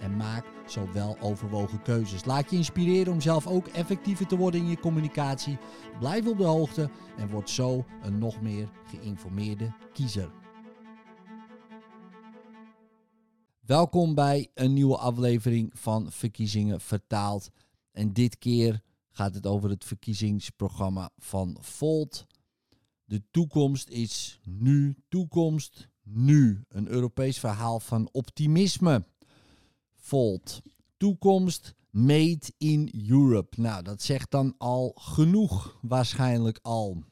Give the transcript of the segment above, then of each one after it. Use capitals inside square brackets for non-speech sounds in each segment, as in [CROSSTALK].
en maak zo wel overwogen keuzes. Laat je inspireren om zelf ook effectiever te worden in je communicatie. Blijf op de hoogte en word zo een nog meer geïnformeerde kiezer. Welkom bij een nieuwe aflevering van Verkiezingen Vertaald. En dit keer gaat het over het verkiezingsprogramma van Volt. De toekomst is nu, toekomst nu. Een Europees verhaal van optimisme. Volt. Toekomst made in Europe. Nou, dat zegt dan al genoeg, waarschijnlijk al.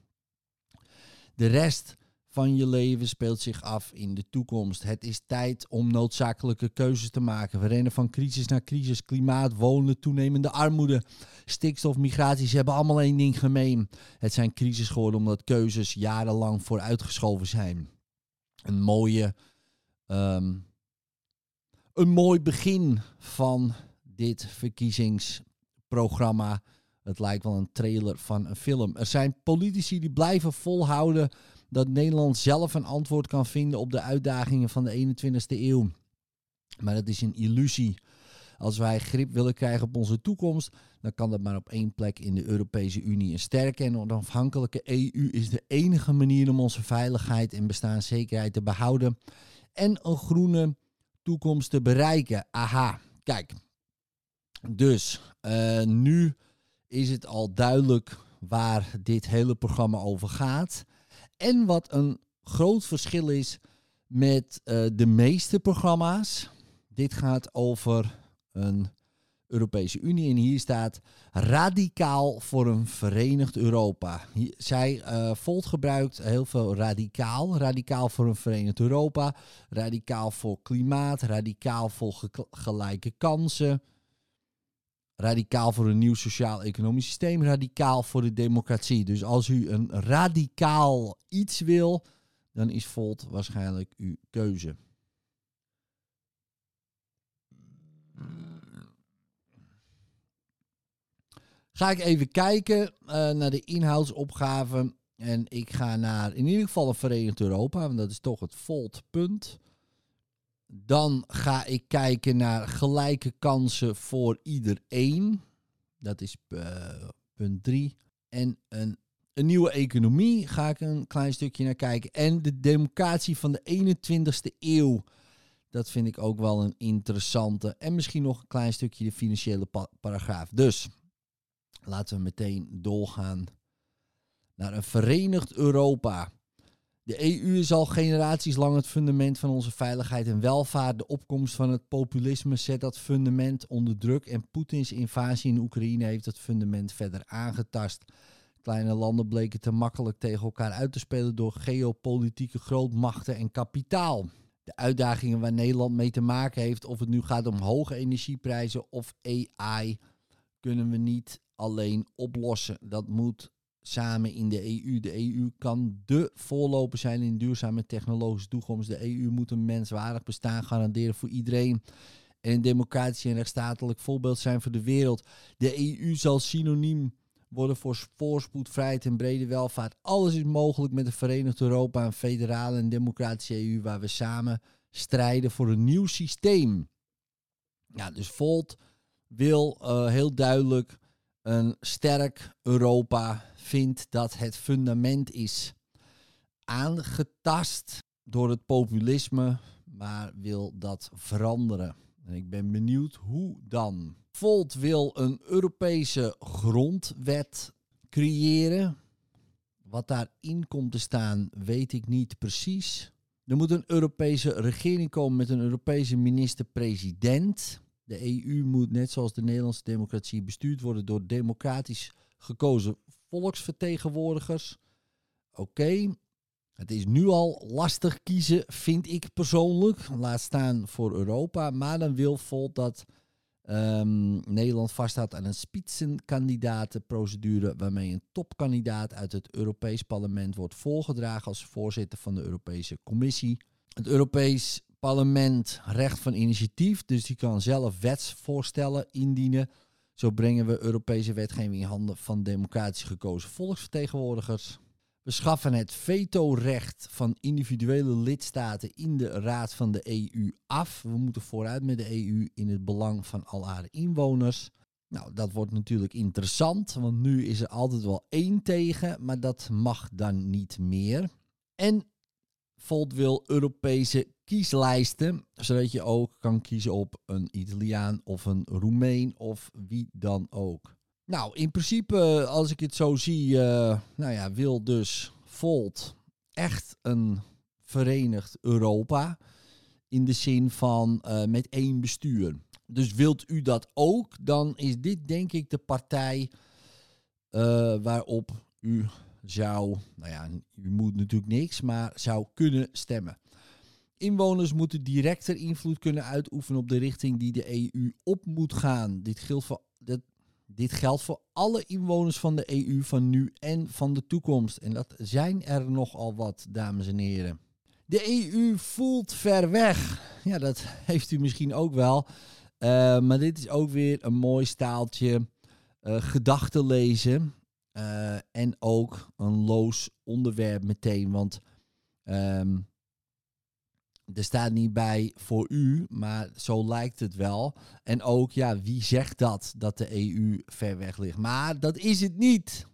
De rest van je leven speelt zich af in de toekomst. Het is tijd om noodzakelijke keuzes te maken. We rennen van crisis naar crisis. Klimaat, wonen, toenemende armoede, stikstof, migratie. Ze hebben allemaal één ding gemeen. Het zijn crisis geworden omdat keuzes jarenlang vooruitgeschoven zijn. Een mooie um, een mooi begin van dit verkiezingsprogramma. Het lijkt wel een trailer van een film. Er zijn politici die blijven volhouden dat Nederland zelf een antwoord kan vinden op de uitdagingen van de 21ste eeuw. Maar dat is een illusie. Als wij grip willen krijgen op onze toekomst, dan kan dat maar op één plek in de Europese Unie. Een sterke en onafhankelijke EU is de enige manier om onze veiligheid en bestaanszekerheid te behouden. En een groene toekomst te bereiken. Aha, kijk. Dus uh, nu is het al duidelijk waar dit hele programma over gaat. En wat een groot verschil is met uh, de meeste programma's. Dit gaat over een Europese Unie. En hier staat radicaal voor een verenigd Europa. Zij uh, Volt gebruikt heel veel radicaal. Radicaal voor een verenigd Europa. Radicaal voor klimaat. Radicaal voor ge gelijke kansen. Radicaal voor een nieuw sociaal-economisch systeem. Radicaal voor de democratie. Dus als u een radicaal iets wil, dan is Volt waarschijnlijk uw keuze. Ga ik even kijken uh, naar de inhoudsopgave. En ik ga naar in ieder geval een Verenigd Europa, want dat is toch het Volt-punt. Dan ga ik kijken naar gelijke kansen voor iedereen. Dat is uh, punt 3. En een, een nieuwe economie ga ik een klein stukje naar kijken. En de democratie van de 21ste eeuw. Dat vind ik ook wel een interessante. En misschien nog een klein stukje de financiële pa paragraaf. Dus Laten we meteen doorgaan naar een verenigd Europa. De EU is al generaties lang het fundament van onze veiligheid en welvaart. De opkomst van het populisme zet dat fundament onder druk en Poetins invasie in Oekraïne heeft dat fundament verder aangetast. Kleine landen bleken te makkelijk tegen elkaar uit te spelen door geopolitieke grootmachten en kapitaal. De uitdagingen waar Nederland mee te maken heeft, of het nu gaat om hoge energieprijzen of AI, kunnen we niet alleen oplossen. Dat moet samen in de EU. De EU kan de voorloper zijn in duurzame technologische toekomst. De EU moet een menswaardig bestaan garanderen voor iedereen. En een democratisch en rechtsstatelijk voorbeeld zijn voor de wereld. De EU zal synoniem worden voor voorspoed, vrijheid en brede welvaart. Alles is mogelijk met een Verenigd Europa, een federale en democratische EU waar we samen strijden voor een nieuw systeem. Ja, dus Volt wil uh, heel duidelijk een sterk Europa vindt dat het fundament is aangetast door het populisme, maar wil dat veranderen. En ik ben benieuwd hoe dan. Volt wil een Europese grondwet creëren. Wat daarin komt te staan, weet ik niet precies. Er moet een Europese regering komen met een Europese minister-president. De EU moet net zoals de Nederlandse democratie bestuurd worden door democratisch gekozen volksvertegenwoordigers. Oké, het is nu al lastig kiezen, vind ik persoonlijk. Laat staan voor Europa. Maar dan wil Volt dat Ehm, Nederland vasthoudt aan een spitsenkandidatenprocedure waarmee een topkandidaat uit het Europees Parlement wordt voorgedragen als voorzitter van de Europese Commissie. Het Europees Parlement recht van initiatief, dus die kan zelf wetsvoorstellen indienen. Zo brengen we Europese wetgeving in handen van democratisch gekozen volksvertegenwoordigers. We schaffen het vetorecht van individuele lidstaten in de Raad van de EU af. We moeten vooruit met de EU in het belang van al haar inwoners. Nou, dat wordt natuurlijk interessant, want nu is er altijd wel één tegen, maar dat mag dan niet meer. En Volt wil Europese kieslijsten, zodat je ook kan kiezen op een Italiaan of een Roemeen of wie dan ook. Nou, in principe, als ik het zo zie, uh, nou ja, wil dus Volt echt een verenigd Europa. In de zin van uh, met één bestuur. Dus wilt u dat ook, dan is dit denk ik de partij uh, waarop u zou, nou ja, u moet natuurlijk niks, maar zou kunnen stemmen. Inwoners moeten directer invloed kunnen uitoefenen op de richting die de EU op moet gaan. Dit geldt voor, dat dit geldt voor alle inwoners van de EU van nu en van de toekomst. En dat zijn er nogal wat, dames en heren. De EU voelt ver weg. Ja, dat [LAUGHS] heeft u misschien ook wel. Uh, maar dit is ook weer een mooi staaltje uh, gedachten lezen. Uh, en ook een loos onderwerp meteen. Want um, er staat niet bij voor u, maar zo lijkt het wel. En ook, ja, wie zegt dat, dat de EU ver weg ligt? Maar dat is het niet.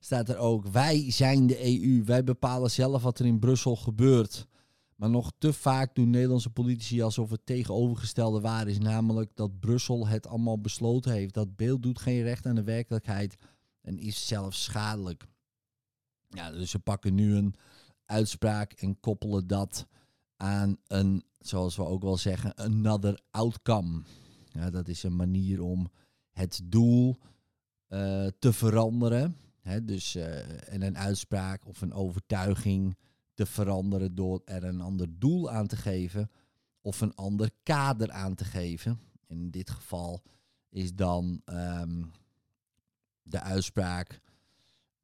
Staat er ook, wij zijn de EU, wij bepalen zelf wat er in Brussel gebeurt. Maar nog te vaak doen Nederlandse politici alsof het tegenovergestelde waar is. Namelijk dat Brussel het allemaal besloten heeft. Dat beeld doet geen recht aan de werkelijkheid en is zelfs schadelijk. Ja, dus ze pakken nu een uitspraak en koppelen dat aan een, zoals we ook wel zeggen, another outcome. Ja, dat is een manier om het doel uh, te veranderen. Hè, dus, uh, en een uitspraak of een overtuiging te veranderen door er een ander doel aan te geven of een ander kader aan te geven. In dit geval is dan um, de uitspraak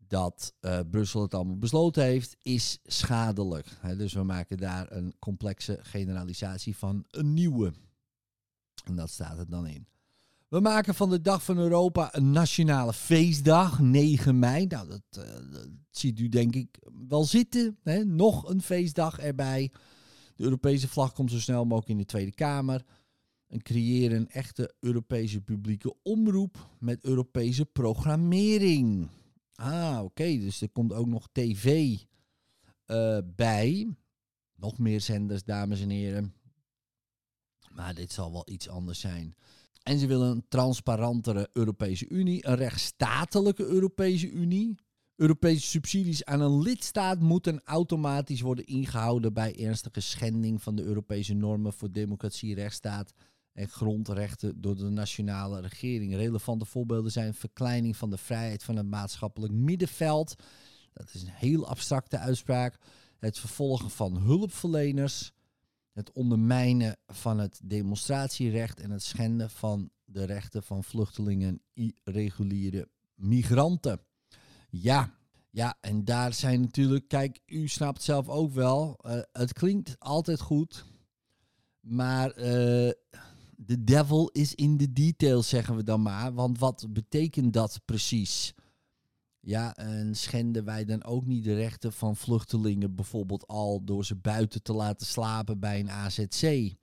dat uh, Brussel het allemaal besloten heeft, is schadelijk. Dus we maken daar een complexe generalisatie van een nieuwe. En dat staat er dan in. We maken van de Dag van Europa een nationale feestdag, 9 mei. Nou, dat, uh, dat ziet u denk ik wel zitten. Nog een feestdag erbij. De Europese vlag komt zo snel mogelijk in de Tweede Kamer. En creëren een echte Europese publieke omroep met Europese programmering. Ah, oké. Dus er komt ook nog tv uh, bij. Nog meer zenders, dames en heren. Maar dit zal wel iets anders zijn. En ze willen een transparantere Europese Unie, een rechtsstatelijke Europese Unie. Europese subsidies aan een lidstaat moeten automatisch worden ingehouden bij ernstige schending van de Europese normen voor democratie, rechtsstaat en grondrechten door de nationale regering. Relevante voorbeelden zijn verkleining van de vrijheid van het maatschappelijk middenveld. Dat is een heel abstracte uitspraak. Het vervolgen van hulpverleners. Het ondermijnen van het demonstratierecht en het schenden van de rechten van vluchtelingen en irreguliere migranten. Ja, ja, en daar zijn natuurlijk, kijk, u snapt zelf ook wel, uh, het klinkt altijd goed, maar uh, de devil is in de details, zeggen we dan maar. Want wat betekent dat precies? Ja, en schenden wij dan ook niet de rechten van vluchtelingen bijvoorbeeld al door ze buiten te laten slapen bij een AZC?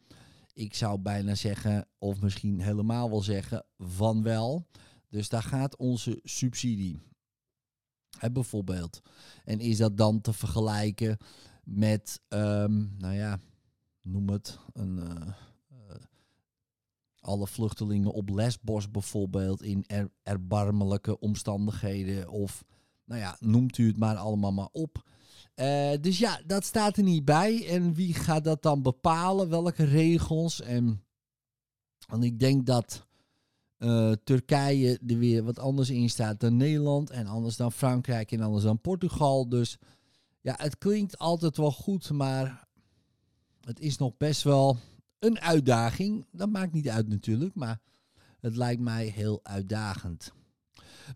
Ik zou bijna zeggen, of misschien helemaal wel zeggen, van wel. Dus daar gaat onze subsidie. Bijvoorbeeld. En is dat dan te vergelijken met, um, nou ja, noem het, een... Uh, alle vluchtelingen op Lesbos bijvoorbeeld in er, erbarmelijke omstandigheden. Of, nou ja, noemt u het maar allemaal maar op. Uh, dus ja, dat staat er niet bij. En wie gaat dat dan bepalen? Welke regels? En, en ik denk dat uh, Turkije er weer wat anders in staat dan Nederland. En anders dan Frankrijk en anders dan Portugal. Dus ja, het klinkt altijd wel goed, maar het is nog best wel een uitdaging. Dat maakt niet uit natuurlijk, maar Het lijkt mij heel uitdagend.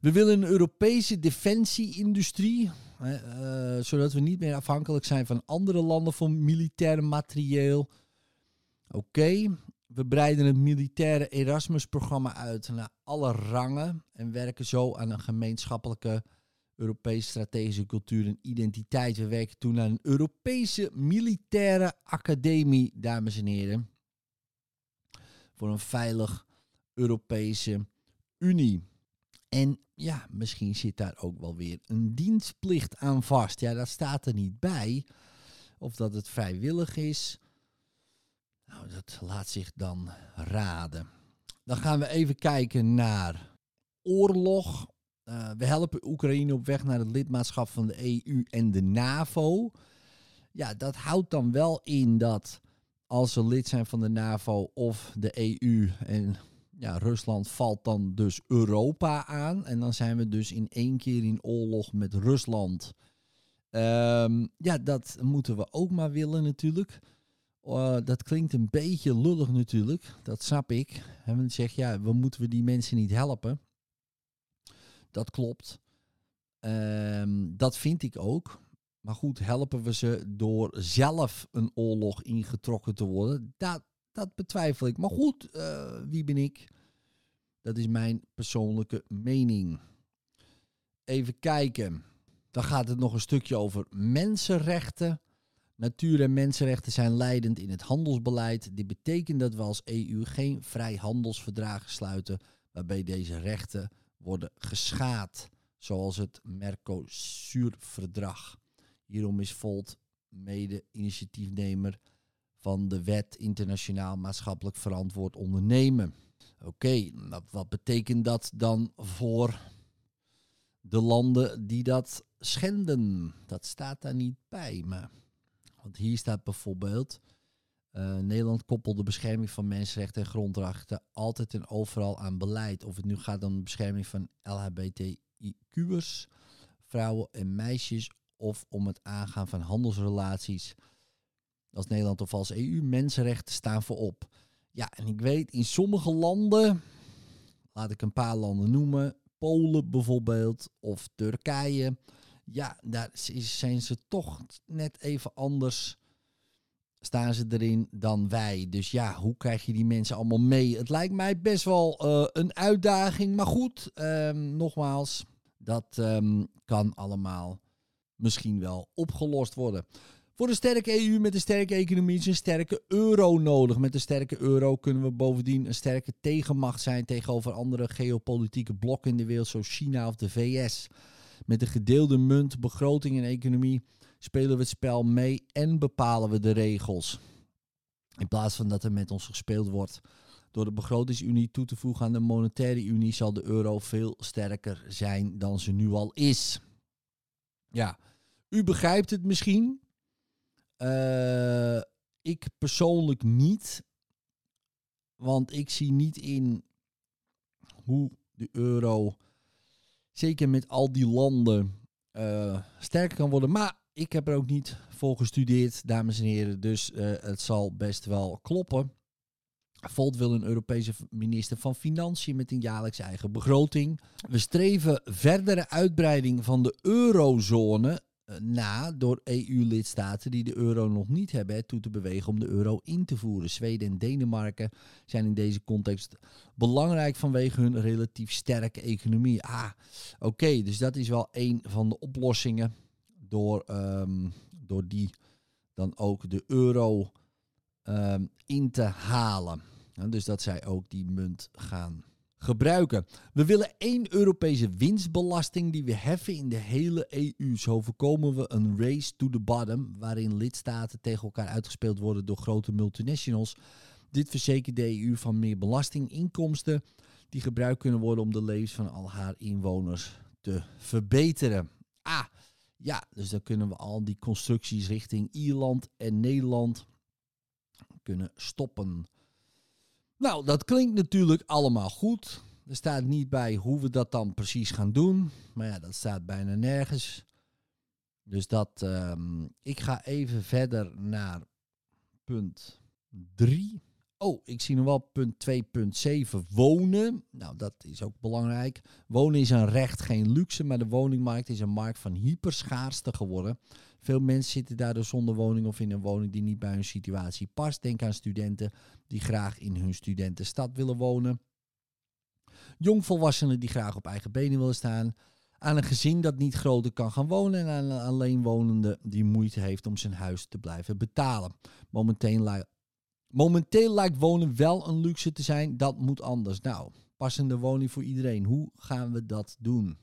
We willen een Europese defensieindustrie, uh, zodat we niet meer afhankelijk zijn van andere landen voor militair materieel. Oké, we breiden het militaire Erasmus-programma uit naar alle rangen en werken zo aan een gemeenschappelijke Europese strategische cultuur en identiteit. We werken toe naar een Europese militaire academie, dames en heren. Voor een veilig Europese Unie. En ja, misschien zit daar ook wel weer een dienstplicht aan vast. Ja, dat staat er niet bij. Of dat het vrijwillig is. Nou, dat laat zich dan raden. Dan gaan we even kijken naar oorlog. Uh, we helpen Oekraïne op weg naar het lidmaatschap van de EU en de NAVO. Ja, dat houdt dan wel in dat als ze lid zijn van de NAVO of de EU en ja, Rusland valt dan dus Europa aan. En dan zijn we dus in één keer in oorlog met Rusland. Um, ja, dat moeten we ook maar willen natuurlijk. Uh, dat klinkt een beetje lullig natuurlijk, dat snap ik. En men zegt, ja, we moeten we die mensen niet helpen. Dat klopt. Um, dat vind ik ook. Maar goed, helpen we ze door zelf een oorlog ingetrokken te worden? Dat, dat betwijfel ik. Maar goed, uh, wie ben ik? Dat is mijn persoonlijke mening. Even kijken. Dan gaat het nog een stukje over mensenrechten. Natuur- en mensenrechten zijn leidend in het handelsbeleid. Dit betekent dat we als EU geen vrijhandelsverdragen sluiten waarbij deze rechten worden geschaad, zoals het Mercosur-verdrag. Hierom is Volt mede-initiatiefnemer van de wet Internationaal Maatschappelijk Verantwoord Ondernemen. Oké, wat betekent dat dan voor de landen die dat schenden? Dat staat daar niet bij, maar want hier staat bijvoorbeeld uh, Nederland koppelt de bescherming van mensenrechten en grondrechten altijd en overal aan beleid. Of het nu gaat om de bescherming van LHBTIQ'ers, vrouwen en meisjes, of om het aangaan van handelsrelaties. Als Nederland of als EU, mensenrechten staan voorop. Ja, en ik weet, in sommige landen, laat ik een paar landen noemen, Polen bijvoorbeeld, of Turkije, ja, daar zijn ze toch net even anders staan ze erin dan wij. Dus ja, hoe krijg je die mensen allemaal mee? Het lijkt mij best wel uh, een uitdaging. Maar goed, um, nogmaals, dat um, kan allemaal misschien wel opgelost worden. Voor een sterke EU met een sterke economie is een sterke euro nodig. Met een sterke euro kunnen we bovendien een sterke tegenmacht zijn tegenover andere geopolitieke blokken in de wereld, zoals China of de VS. Met een gedeelde munt, begroting en economie spelen we het spel mee en bepalen we de regels. In plaats van dat er met ons gespeeld wordt. Door de begrotingsunie toe te voegen aan de monetaire unie zal de euro veel sterker zijn dan ze nu al is. Ja, u begrijpt het misschien. Uh, ik persoonlijk niet. Want ik zie niet in hoe de euro, zeker met al die landen, uh, sterker kan worden. Maar ik heb er ook niet voor gestudeerd, dames en heren. Dus uh, het zal best wel kloppen. Volt wil een Europese minister van Financiën met een jaarlijks eigen begroting. We streven verdere uitbreiding van de eurozone na door EU-lidstaten die de euro nog niet hebben toe te bewegen om de euro in te voeren. Zweden en Denemarken zijn in deze context belangrijk vanwege hun relatief sterke economie. Ah, oké, dus dat is wel een van de oplossingen door, um, door die dan ook de euro um, in te halen. En dus dat zij ook die munt gaan gebruiken. We willen één Europese winstbelasting die we heffen in de hele EU. Zo voorkomen we een race to the bottom, waarin lidstaten tegen elkaar uitgespeeld worden door grote multinationals. Dit verzekert de EU van meer belastinginkomsten die gebruikt kunnen worden om de levens van al haar inwoners te verbeteren. Ah, ja, dus dan kunnen we al die constructies richting Ierland en Nederland kunnen stoppen. Nou, dat klinkt natuurlijk allemaal goed. Er staat niet bij hoe we dat dan precies gaan doen. Maar ja, dat staat bijna nergens. Dus dat, um, ik ga even verder naar punt 3. Oh, ik zie nog wel punt 2.7 wonen. Nou, dat is ook belangrijk. Wonen is een recht, geen luxe, maar de woningmarkt is een markt van hyperschaarste geworden. Veel mensen zitten daardoor zonder woning of in een woning die niet bij hun situatie past. Denk aan studenten die graag in hun studentenstad willen wonen. Jongvolwassenen die graag op eigen benen willen staan. Aan een gezin dat niet groter kan gaan wonen. En aan een alleenwonende die moeite heeft om zijn huis te blijven betalen. Momenteel, momenteel lijkt wonen wel een luxe te zijn. Dat moet anders. Nou, passende woning voor iedereen. Hoe gaan we dat doen?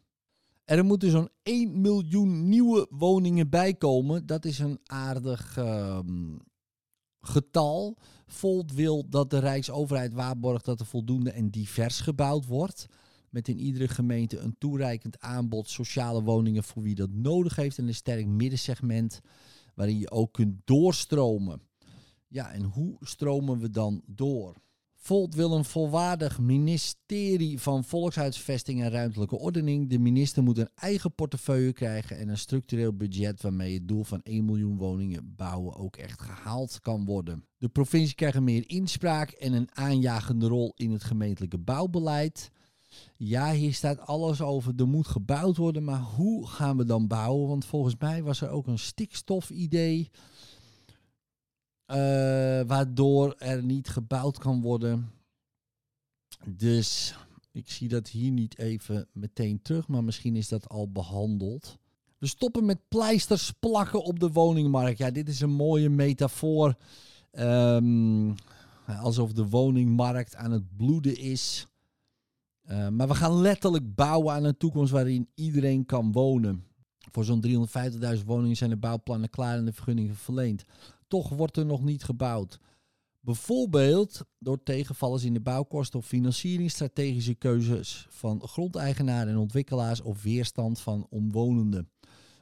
Er moeten zo'n 1 miljoen nieuwe woningen bijkomen. Dat is een aardig ehm, getal. Volt wil dat de Rijksoverheid waarborgt dat er voldoende en divers gebouwd wordt. Met in iedere gemeente een toereikend aanbod sociale woningen voor wie dat nodig heeft. En een sterk middensegment waarin je ook kunt doorstromen. Ja, en hoe stromen we dan door? Volt wil een volwaardig ministerie van Volkshuisvesting en Ruimtelijke Ordening. De minister moet een eigen portefeuille krijgen en een structureel budget waarmee het doel van 1 miljoen woningen bouwen ook echt gehaald kan worden. De provincie krijgt meer inspraak en een aanjagende rol in het gemeentelijke bouwbeleid. Ja, hier staat alles over. Er moet gebouwd worden, maar hoe gaan we dan bouwen? Want volgens mij was er ook een stikstofidee. Waardoor er niet gebouwd kan worden. Dus ik zie dat hier niet even meteen terug, maar misschien is dat al behandeld. We stoppen met pleisters plakken op de woningmarkt. Ja, dit is een mooie metafoor. Um, alsof de woningmarkt aan het bloeden is. Uh, maar we gaan letterlijk bouwen aan een toekomst waarin iedereen kan wonen. Voor zo'n 350.000 woningen zijn de bouwplannen klaar en de vergunningen verleend toch wordt er nog niet gebouwd. Bijvoorbeeld door tegenvallers in de bouwkosten of financiering, strategische keuzes van grondeigenaren en ontwikkelaars of weerstand van omwonenden.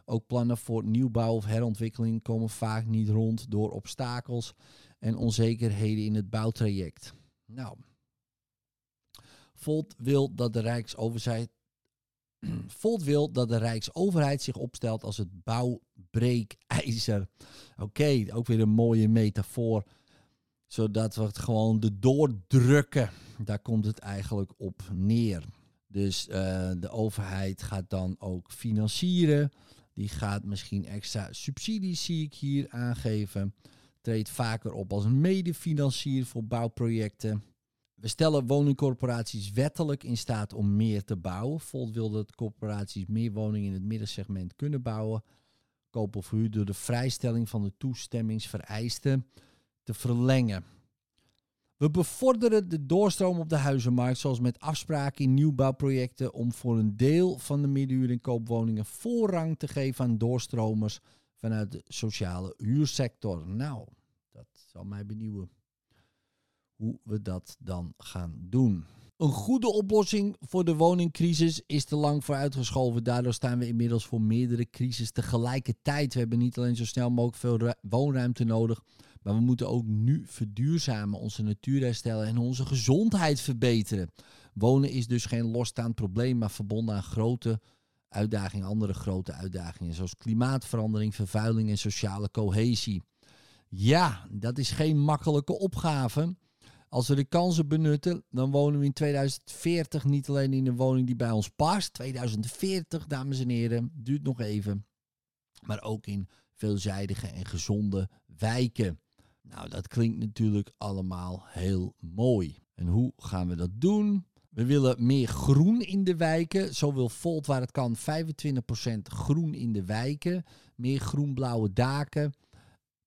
Ook plannen voor nieuwbouw of herontwikkeling komen vaak niet rond door obstakels en onzekerheden in het bouwtraject. Nou, Volt wil dat de Rijksoverheid [CLEARS THROAT] Volt wil dat de Rijksoverheid zich opstelt als het bouwbreekijzer. Oké, ook weer een mooie metafoor. Zodat we het gewoon de doordrukken. Daar komt het eigenlijk op neer. Dus uh, de overheid gaat dan ook financieren. Die gaat misschien extra subsidies, zie ik hier, aangeven. Treedt vaker op als medefinancier voor bouwprojecten. We stellen woningcorporaties wettelijk in staat om meer te bouwen. Volt wil dat corporaties meer woningen in het middensegment kunnen bouwen. Koop of huur door de vrijstelling van de toestemmingsvereisten te verlengen. We bevorderen de doorstroom op de huizenmarkt, zoals met afspraken in nieuwbouwprojecten, om voor een deel van de middenhuur- en koopwoningen voorrang te geven aan doorstromers vanuit de sociale huursector. Nou, dat zal mij benieuwen hoe we dat dan gaan doen. Een goede oplossing voor de woningcrisis is te lang vooruitgeschoven. Daardoor staan we inmiddels voor meerdere crises tegelijkertijd. We hebben niet alleen zo snel mogelijk veel woonruimte nodig, maar we moeten ook nu verduurzamen, onze natuur herstellen en onze gezondheid verbeteren. Wonen is dus geen losstaand probleem, maar verbonden aan grote uitdagingen, andere grote uitdagingen, zoals klimaatverandering, vervuiling en sociale cohesie. Ja, dat is geen makkelijke opgave. Als we de kansen benutten, dan wonen we in 2040 niet alleen in een woning die bij ons past. 2040, dames en heren, duurt nog even. Maar ook in veelzijdige en gezonde wijken. Nou, dat klinkt natuurlijk allemaal heel mooi. En hoe gaan we dat doen? We willen meer groen in de wijken. Zo wil Volt waar het kan 25% groen in de wijken. Meer groen-blauwe daken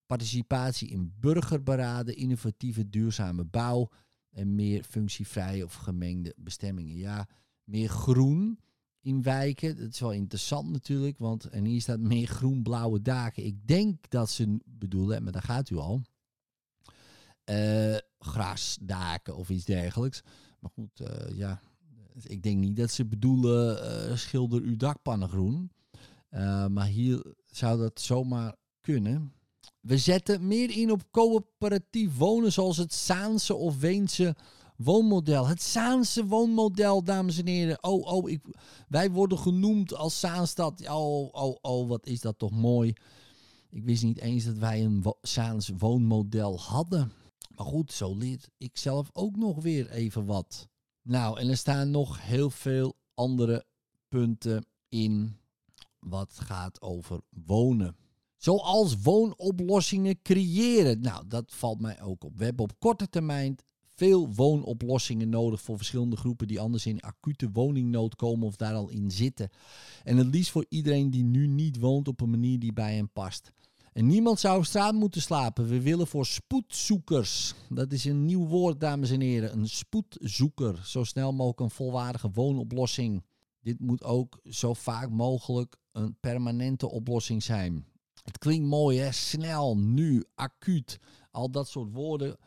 participatie in burgerberaden, innovatieve duurzame bouw en meer functievrije of gemengde bestemmingen. Ja, meer groen in wijken. Dat is wel interessant natuurlijk, want en hier staat meer groen-blauwe daken. Ik denk dat ze bedoelen, maar daar gaat u al, uh, grasdaken of iets dergelijks. Maar goed, uh, ja, ik denk niet dat ze bedoelen uh, schilder uw dakpannen groen. maar hier zou dat zomaar kunnen. We zetten meer in op coöperatief wonen, zoals het Zaanse of Weense woonmodel. Het Zaanse woonmodel, dames en heren. Oh, oh, ik, wij worden genoemd als Zaanstad. Oh, oh, oh, wat is dat toch mooi. Ik wist niet eens dat wij een wo Zaans woonmodel hadden. Maar goed, zo leert ik zelf ook nog weer even wat. Nou, en er staan nog heel veel andere punten in wat gaat over wonen. Zoals woonoplossingen creëren. Nou, dat valt mij ook op. We hebben op korte termijn veel woonoplossingen nodig voor verschillende groepen die anders in acute woningnood komen of daar al in zitten. En het liefst voor iedereen die nu niet woont op een manier die bij hem past. En niemand zou op straat moeten slapen. We willen voor spoedzoekers. Dat is een nieuw woord, dames en heren. Een spoedzoeker. Zo snel mogelijk een volwaardige woonoplossing. Dit moet ook zo vaak mogelijk een permanente oplossing zijn. Het klinkt mooi, hè? Snel, nu, acuut. Al dat soort woorden.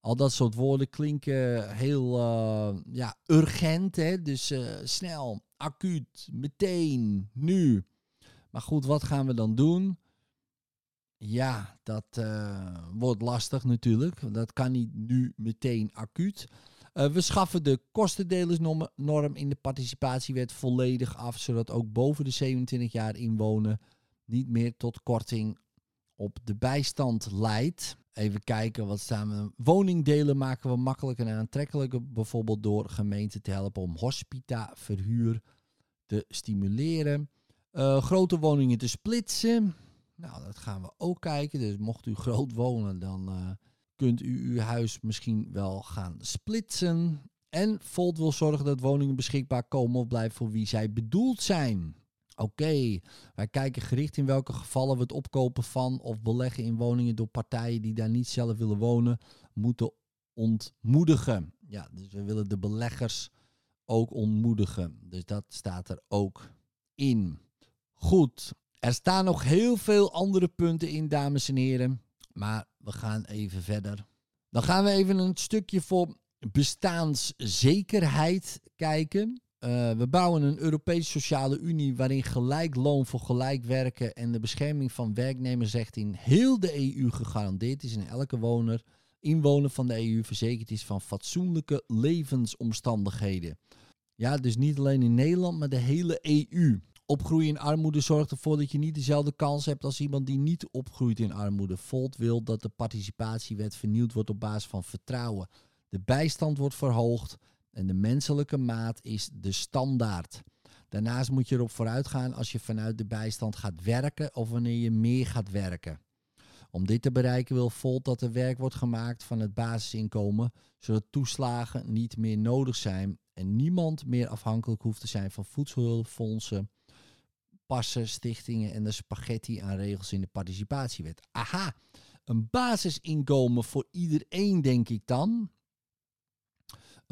Al dat soort woorden klinken heel uh, ja, urgent. Hè? Dus uh, snel, acuut, meteen, nu. Maar goed, wat gaan we dan doen? Ja, dat uh, wordt lastig natuurlijk. Dat kan niet nu meteen acuut. We schaffen de kostendelersnorm in de participatiewet volledig af, zodat ook boven de 27 jaar inwonen niet meer tot korting op de bijstand leidt. Even kijken, wat staan we? Woningdelen maken we makkelijker en aantrekkelijker, bijvoorbeeld door gemeenten te helpen om hospita-verhuur te stimuleren. Uh, grote woningen te splitsen. Nou, dat gaan we ook kijken. Dus mocht u [LAUGHS] groot wonen, dan uh, kunt u uw huis misschien wel gaan splitsen. En Volt wil zorgen dat woningen beschikbaar komen of blijven voor wie zij bedoeld zijn. Oké, wij kijken gericht in welke gevallen we het opkopen van of beleggen in woningen door partijen die daar niet zelf willen wonen, moeten ontmoedigen. Ja, dus we willen de beleggers ook ontmoedigen. Dus dat staat er ook in. Goed, er staan nog heel veel andere punten in, dames en heren. Maar we gaan even verder. Dan gaan we even een stukje voor bestaanszekerheid kijken. Uh, we bouwen een Europese sociale unie waarin gelijk loon voor gelijk werken en de bescherming van werknemersrechten in heel de EU gegarandeerd is en elke woner, inwoner van de EU verzekerd is van fatsoenlijke levensomstandigheden. Ja, dus niet alleen in Nederland, maar de hele EU. Opgroeien in armoede zorgt ervoor dat je niet dezelfde kans hebt als iemand die niet opgroeit in armoede. Volt wil dat de participatiewet vernieuwd wordt op basis van vertrouwen. De bijstand wordt verhoogd en de menselijke maat is de standaard. Daarnaast moet je erop vooruit gaan als je vanuit de bijstand gaat werken of wanneer je meer gaat werken. Om dit te bereiken wil Volt dat er werk wordt gemaakt van het basisinkomen, zodat toeslagen niet meer nodig zijn en niemand meer afhankelijk hoeft te zijn van voedselhulpfondsen, passen, stichtingen en de spaghetti aan regels in de participatiewet. Aha, een basisinkomen voor iedereen, denk ik dan.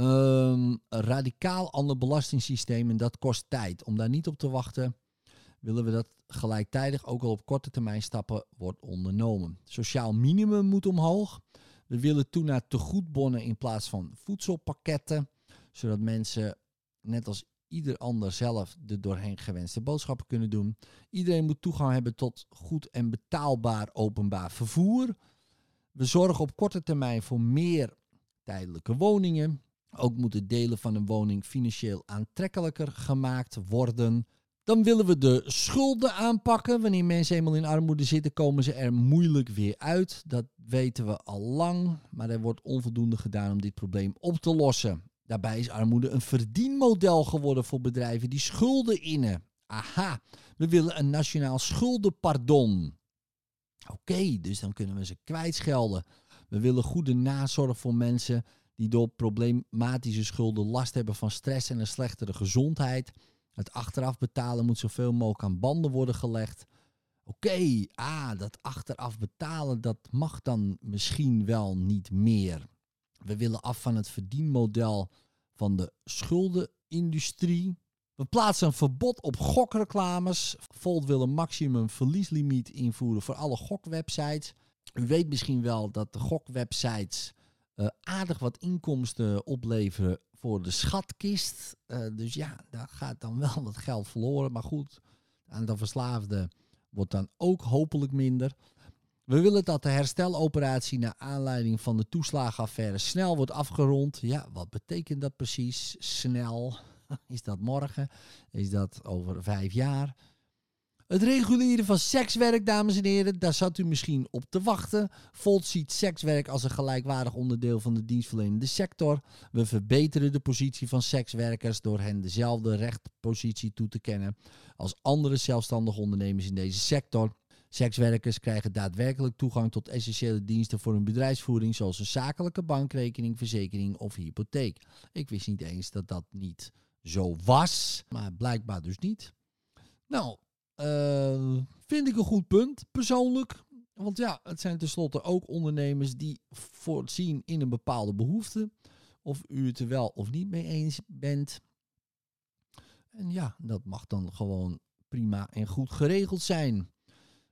Um, een radicaal ander belastingssysteem en dat kost tijd. Om daar niet op te wachten, willen we dat gelijktijdig ook al op korte termijn stappen wordt ondernomen. Sociaal minimum moet omhoog. We willen toe naar tegoedbonnen in plaats van voedselpakketten, zodat mensen net als ieder ander zelf de doorheen gewenste boodschappen kunnen doen. Iedereen moet toegang hebben tot goed en betaalbaar openbaar vervoer. We zorgen op korte termijn voor meer tijdelijke woningen. Ook moeten delen van een woning financieel aantrekkelijker gemaakt worden. Dan willen we de schulden aanpakken. Wanneer mensen eenmaal in armoede zitten, komen ze er moeilijk weer uit. Dat weten we al lang, maar er wordt onvoldoende gedaan om dit probleem op te lossen. Daarbij is armoede een verdienmodel geworden voor bedrijven die schulden innen. Aha, we willen een nationaal schuldenpardon. Oké, dus dan kunnen we ze kwijtschelden. We willen goede nazorg voor mensen die door problematische schulden last hebben van stress en een slechtere gezondheid. Het achteraf betalen moet zoveel mogelijk aan banden worden gelegd. Oké, ah, dat achteraf betalen, dat mag dan misschien wel niet meer. We willen af van het verdienmodel van de schuldenindustrie. We plaatsen een verbod op gokreclames. Volt wil een maximum verlieslimiet invoeren voor alle gokwebsites. U weet misschien wel dat de gokwebsites uh, aardig wat inkomsten opleveren voor de schatkist. Uh, dus ja, daar gaat dan wel wat geld verloren. Maar goed, het aantal verslaafden wordt dan ook hopelijk minder. We willen dat de hersteloperatie naar aanleiding van de toeslagenaffaire snel wordt afgerond. Ja, wat betekent dat precies? Snel. [LAUGHS] Is dat morgen? Is dat over vijf jaar? Het reguleren van sekswerk, dames en heren, daar zat u misschien op te wachten. Volt ziet sekswerk als een gelijkwaardig onderdeel van de dienstverlenende sector. We verbeteren de positie van sekswerkers door hen dezelfde rechtpositie toe te kennen als andere zelfstandige ondernemers in deze sector. Sekswerkers krijgen daadwerkelijk toegang tot essentiële diensten voor hun bedrijfsvoering, zoals een zakelijke bankrekening, verzekering of hypotheek. Ik wist niet eens dat dat niet zo was, maar blijkbaar dus niet. Nou, uh, vind ik een goed punt, persoonlijk. Want ja, het zijn tenslotte ook ondernemers die voorzien in een bepaalde behoefte. Of u het er wel of niet mee eens bent. En ja, dat mag dan gewoon prima en goed geregeld zijn.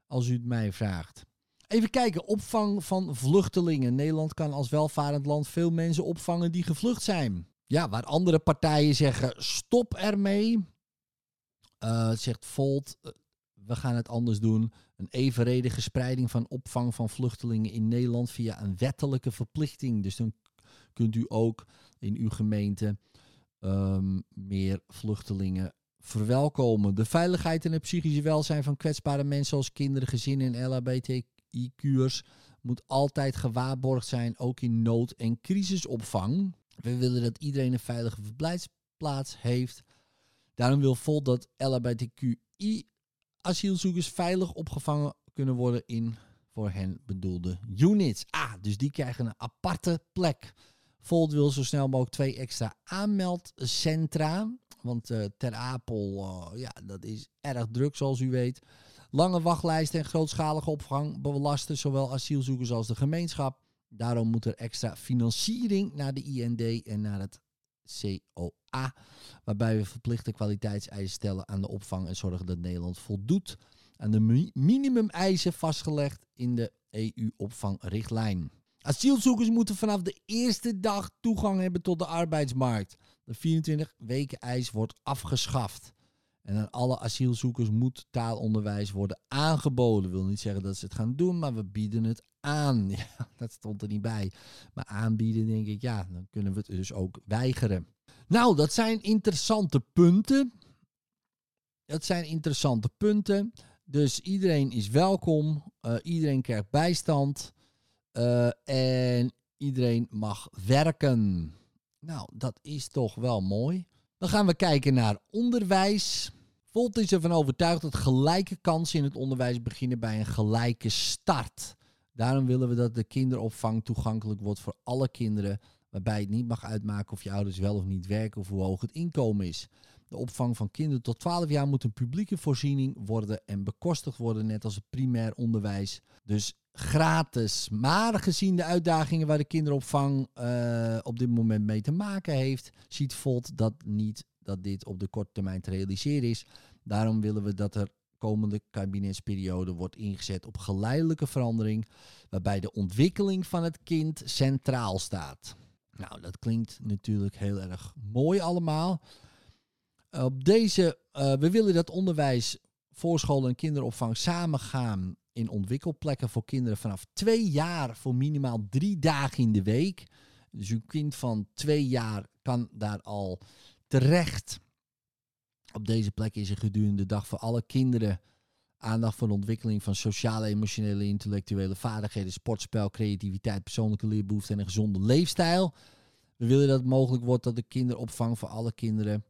Als u het mij vraagt. Even kijken, opvang van vluchtelingen. Nederland kan als welvarend land veel mensen opvangen die gevlucht zijn. Ja, waar andere partijen zeggen stop ermee. Uh, zegt Volt, eh, we gaan het anders doen. Een evenredige spreiding van opvang van vluchtelingen in Nederland via een wettelijke verplichting. Dus dan kunt u ook in uw gemeente um, meer vluchtelingen verwelkomen. De veiligheid en het psychische welzijn van kwetsbare mensen zoals kinderen, gezinnen en LHBTIQ'ers moet altijd gewaarborgd zijn, ook in nood- en crisisopvang. We willen dat iedereen een veilige verblijfsplaats heeft. Daarom wil Volt dat LHBTQI asielzoekers veilig opgevangen kunnen worden in voor hen bedoelde units. Ah, dus die krijgen een aparte plek. Volt wil zo snel mogelijk twee extra aanmeldcentra. Want uh, Ter Apel, uh, ja, dat is erg druk zoals u weet. Lange wachtlijsten en grootschalige opvang belasten zowel asielzoekers als de gemeenschap. Daarom moet er extra financiering naar de IND en naar het COA. Waarbij we verplichte kwaliteitseisen stellen aan de opvang en zorgen dat Nederland voldoet aan de minimumeisen vastgelegd in de EU-opvangrichtlijn. Asielzoekers moeten vanaf de eerste dag toegang hebben tot de arbeidsmarkt. De 24 weken eis wordt afgeschaft. En aan alle asielzoekers moet taalonderwijs worden aangeboden. wil niet zeggen dat ze het gaan doen, maar we bieden het aan. [LAUGHS] Ja, dat stond er niet bij. Maar aanbieden, denk ik, ja, dan kunnen we het dus ook weigeren. Nou, dat zijn interessante punten. Dat zijn interessante punten. Dus iedereen is welkom. Uh, iedereen krijgt bijstand. Uh, en iedereen mag werken. Nou, dat is toch wel mooi. Dan gaan we kijken naar onderwijs. Volt is ervan overtuigd dat gelijke kansen in het onderwijs beginnen bij een gelijke start. Daarom willen we dat de kinderopvang toegankelijk wordt voor alle kinderen, waarbij het niet mag uitmaken of je ouders wel of niet werken of hoe hoog het inkomen is. De opvang van kinderen tot 12 jaar moet een publieke voorziening worden en bekostigd worden, net als het primair onderwijs. Dus gratis. Maar gezien de uitdagingen waar de kinderopvang uh, op dit moment mee te maken heeft, ziet Volt dat niet dat dit op de korte termijn te realiseren is. Daarom willen we dat er komende kabinetsperiode wordt ingezet op geleidelijke verandering, waarbij de ontwikkeling van het kind centraal staat. Nou, dat klinkt natuurlijk heel erg mooi allemaal. Op deze, uh, we willen dat onderwijs, voorscholen en kinderopvang samengaan in ontwikkelplekken voor kinderen vanaf twee jaar voor minimaal drie dagen in de week. Dus uw kind van twee jaar kan daar al terecht. Op deze plek is er gedurende de dag voor alle kinderen aandacht voor de ontwikkeling van sociale, emotionele, intellectuele vaardigheden, sportspel, creativiteit, persoonlijke leerbehoeften en een gezonde leefstijl. We willen dat het mogelijk wordt dat de kinderopvang voor alle kinderen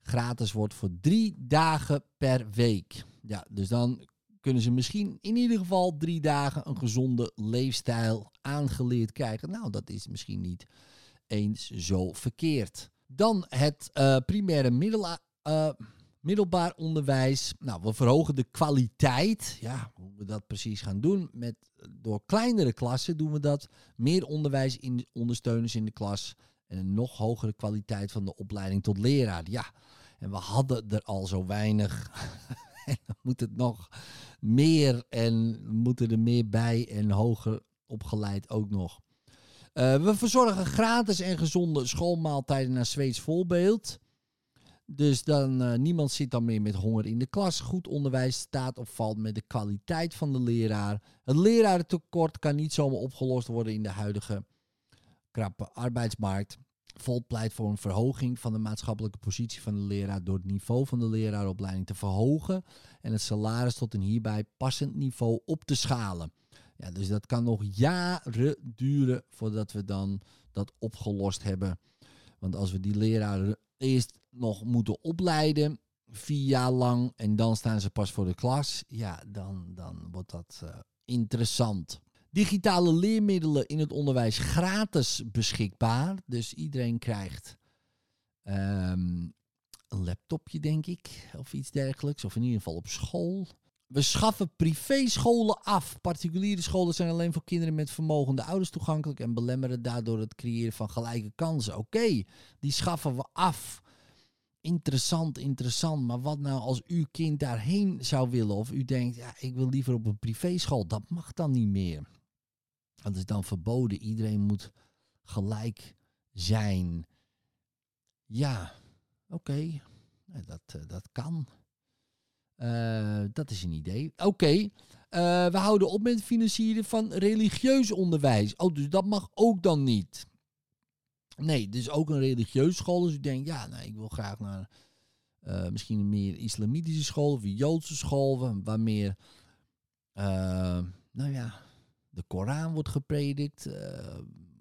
gratis wordt voor drie dagen per week. Ja, dus dan kunnen ze misschien in ieder geval drie dagen een gezonde leefstijl aangeleerd krijgen. Nou, dat is misschien niet eens zo verkeerd. Dan het uh, primaire middel, uh, middelbaar onderwijs. Nou, we verhogen de kwaliteit. Ja, hoe we dat precies gaan doen. Met, door kleinere klassen doen we dat. Meer onderwijs in ondersteuners in de klas. En een nog hogere kwaliteit van de opleiding tot leraar. Ja, en we hadden er al zo weinig. [LAUGHS] en dan moet het nog meer en moeten er meer bij en hoger opgeleid ook nog. Uh, we verzorgen gratis en gezonde schoolmaaltijden naar Zweeds voorbeeld. Dus dan, uh, niemand zit dan meer met honger in de klas. Goed onderwijs staat of valt met de kwaliteit van de leraar. Het lerarentekort kan niet zomaar opgelost worden in de huidige krappe arbeidsmarkt. Volt pleit voor een verhoging van de maatschappelijke positie van de leraar door het niveau van de leraaropleiding te verhogen en het salaris tot een hierbij passend niveau op te schalen. Ja, dus dat kan nog jaren duren voordat we dan dat opgelost hebben. Want als we die leraren eerst nog moeten opleiden, vier jaar lang, en dan staan ze pas voor de klas, ja, dan, dan wordt dat uh, interessant. Digitale leermiddelen in het onderwijs gratis beschikbaar. Dus iedereen krijgt um, een laptopje, denk ik, of iets dergelijks. Of in ieder geval op school. We schaffen privéscholen af. Particuliere scholen zijn alleen voor kinderen met vermogende ouders toegankelijk en belemmeren daardoor het creëren van gelijke kansen. Oké, die schaffen we af. Interessant, interessant. Maar wat nou als uw kind daarheen zou willen? Of u denkt, ja, ik wil liever op een privéschool. Dat mag dan niet meer. Dat is dan verboden. Iedereen moet gelijk zijn. Ja, oké. Dat, eh, dat kan. Uh, dat is een idee. Oké, uh, we houden op met financieren van religieus onderwijs. Oh, dus dat mag ook dan niet. Nee, dus ook een religieuze school. Dus ik denk, ja, nou, ik wil graag naar uh, misschien een meer islamitische school of een Joodse school, waar meer, nou ja, de Koran wordt gepredikt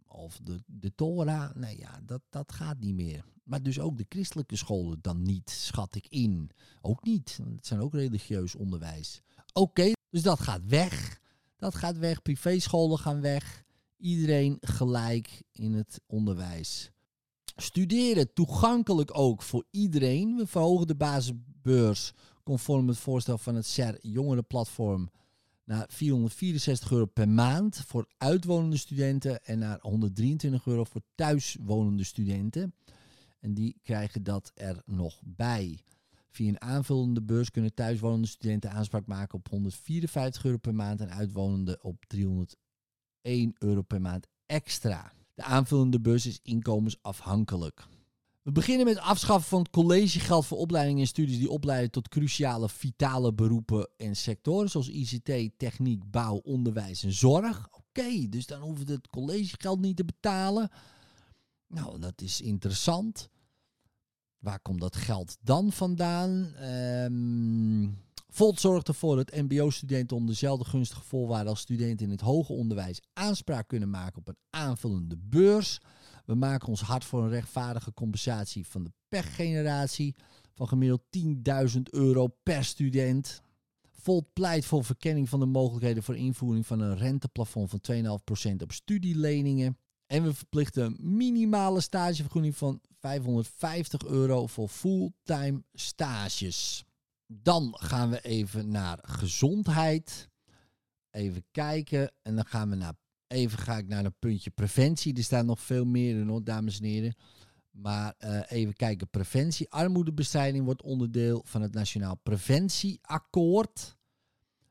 of de, de Torah. Nee, ja, dat, dat gaat niet meer. Maar dus ook de christelijke scholen dan niet, schat ik in. Ook niet. Het zijn ook religieus onderwijs. Oké, dus dat gaat weg. Dat gaat weg. Privéscholen gaan weg. Iedereen gelijk in het onderwijs. Studeren toegankelijk ook voor iedereen. We verhogen de basisbeurs conform het voorstel van het SER jongerenplatform naar 464 euro per maand voor uitwonende studenten en naar 123 euro voor thuiswonende studenten. En die krijgen dat er nog bij. Via een aanvullende beurs kunnen thuiswonende studenten aanspraak maken op 154 euro per maand en uitwonende op 301 euro per maand extra. De aanvullende beurs is inkomensafhankelijk. We beginnen met afschaffen van het collegegeld voor opleidingen en studies die opleiden tot cruciale vitale beroepen en sectoren zoals ICT, techniek, bouw, onderwijs en zorg. Oké, dus dan hoeven we het collegegeld niet te betalen. Nou, dat is interessant. Waar komt dat geld dan vandaan? Um, Volt zorgt ervoor dat mbo-studenten onder dezelfde gunstige voorwaarden als studenten in het hoger onderwijs aanspraak kunnen maken op een aanvullende beurs. We maken ons hard voor een rechtvaardige compensatie van de pechgeneratie van gemiddeld 10.000 euro per student. Volt pleit voor verkenning van de mogelijkheden voor invoering van een renteplafond van 2,5% op studieleningen. En we verplichten een minimale stagevergoeding van 550 euro voor fulltime stages. Dan gaan we even naar gezondheid. Even kijken. En dan gaan we naar. Even ga ik naar een puntje preventie. Er staan nog veel meer in, hoor, dames en heren. Maar uh, even kijken. Preventie. Armoedebestrijding wordt onderdeel van het Nationaal Preventieakkoord.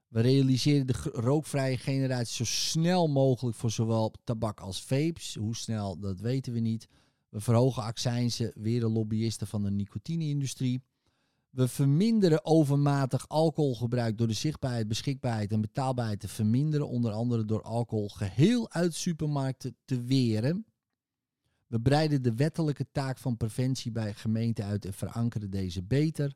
We realiseren de rookvrije generatie zo snel mogelijk voor zowel tabak als vapes. Hoe snel, dat weten we niet. We verhogen accijnzen, weer de lobbyisten van de nicotine-industrie. We verminderen overmatig alcoholgebruik door de zichtbaarheid, beschikbaarheid en betaalbaarheid te verminderen. Onder andere door alcohol geheel uit supermarkten te weren. We breiden de wettelijke taak van preventie bij gemeenten uit en verankeren deze beter.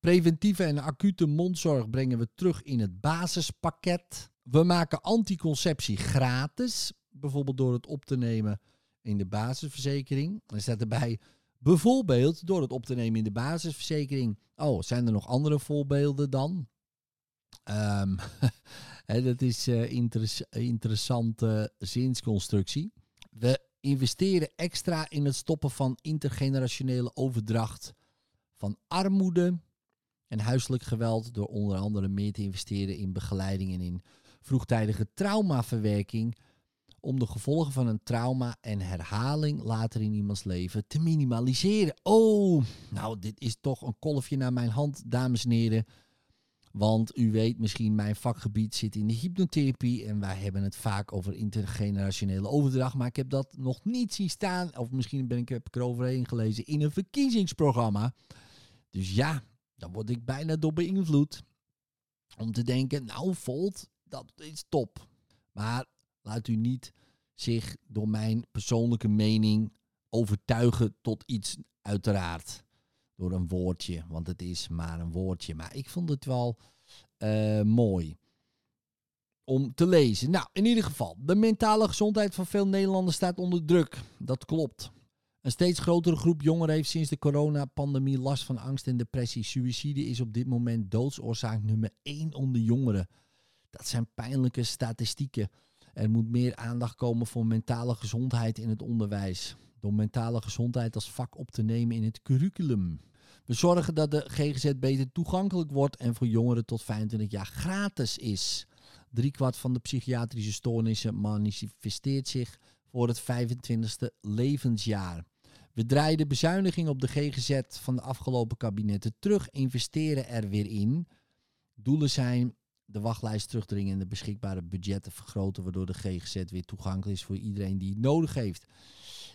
Preventieve en acute mondzorg brengen we terug in het basispakket. We maken anticonceptie gratis, bijvoorbeeld door het op te nemen in de basisverzekering. Er staat erbij bijvoorbeeld door het op te nemen in de basisverzekering. Oh, zijn er nog andere voorbeelden dan? [LAUGHS] Um, dat is uh, interessante zinsconstructie. We investeren extra in het stoppen van intergenerationele overdracht van armoede en huiselijk geweld door onder andere meer te investeren in begeleiding en in vroegtijdige traumaverwerking om de gevolgen van een trauma en herhaling later in iemands leven te minimaliseren. Oh, nou, dit is toch een kolfje naar mijn hand, dames en heren. Want u weet misschien, mijn vakgebied zit in de hypnotherapie en wij hebben het vaak over intergenerationele overdracht. Maar ik heb dat nog niet zien staan, of misschien ben ik, heb ik eroverheen gelezen, in een verkiezingsprogramma. Dus ja, dan word ik bijna door beïnvloed. Om te denken, nou Volt, dat is top. Maar laat u niet zich door mijn persoonlijke mening overtuigen tot iets, uiteraard. Door een woordje, want het is maar een woordje. Maar ik vond het wel uh, mooi om te lezen. Nou, in ieder geval, de mentale gezondheid van veel Nederlanders staat onder druk. Dat klopt. Een steeds grotere groep jongeren heeft sinds de coronapandemie last van angst en depressie. Suïcide is op dit moment doodsoorzaak nummer 1 onder jongeren. Dat zijn pijnlijke statistieken. Er moet meer aandacht komen voor mentale gezondheid in het onderwijs. Door mentale gezondheid als vak op te nemen in het curriculum. We zorgen dat de GGZ beter toegankelijk wordt en voor jongeren tot 25 jaar gratis is. Driekwart van de psychiatrische stoornissen manifesteert zich voor het 25ste levensjaar. We draaien de bezuiniging op de GGZ van de afgelopen kabinetten terug, investeren er weer in. Doelen zijn de wachtlijst terugdringen en de beschikbare budgetten vergroten, waardoor de GGZ weer toegankelijk is voor iedereen die het nodig heeft.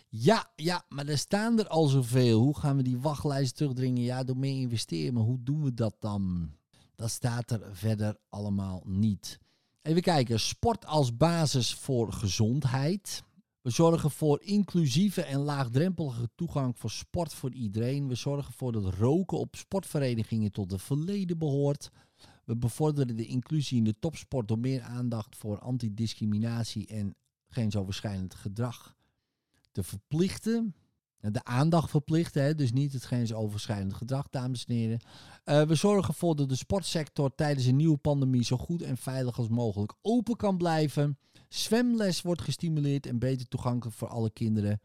Ja, ja, maar er staan er al zoveel. Hoe gaan we die wachtlijst terugdringen? Ja, door meer investeren. Maar hoe doen we dat dan? Dat staat er verder allemaal niet. Even kijken. Sport als basis voor gezondheid. We zorgen voor inclusieve en laagdrempelige toegang voor sport voor iedereen. We zorgen ervoor dat roken op sportverenigingen tot het verleden behoort. We bevorderen de inclusie in de topsport door meer aandacht voor antidiscriminatie en grensoverschrijdend gedrag te verplichten. De aandacht verplichten, hè? dus niet het grensoverschrijdend gedrag, dames en heren. Uh, we zorgen ervoor dat de sportsector tijdens een nieuwe pandemie zo goed en veilig als mogelijk open kan blijven. Zwemles wordt gestimuleerd en beter toegankelijk voor alle kinderen.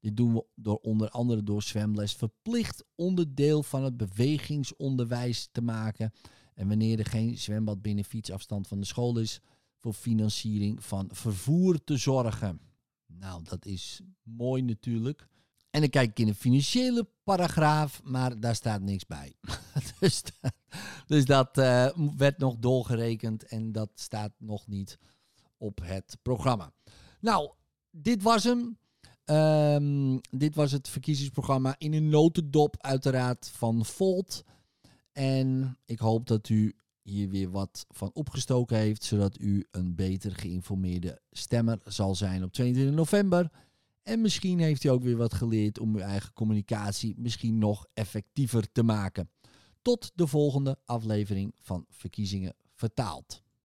Dit doen we door onder andere door zwemles verplicht onderdeel van het bewegingsonderwijs te maken. En wanneer er geen zwembad binnen fietsafstand van de school is, voor financiering van vervoer te zorgen. Nou, dat is mooi natuurlijk. En dan kijk ik in de financiële paragraaf, maar daar staat niks bij. dus, [LAUGHS] dus, dat uh, werd nog doorgerekend en dat staat nog niet op het programma. Nou, dit was hem. Um, dit was het verkiezingsprogramma in een notendop, uiteraard van Volt. En ik hoop dat u hier weer wat van opgestoken heeft, zodat u een beter geïnformeerde stemmer zal zijn op 22 november. En misschien heeft u ook weer wat geleerd om uw eigen communicatie misschien nog effectiever te maken. Tot de volgende aflevering van Verkiezingen Vertaald.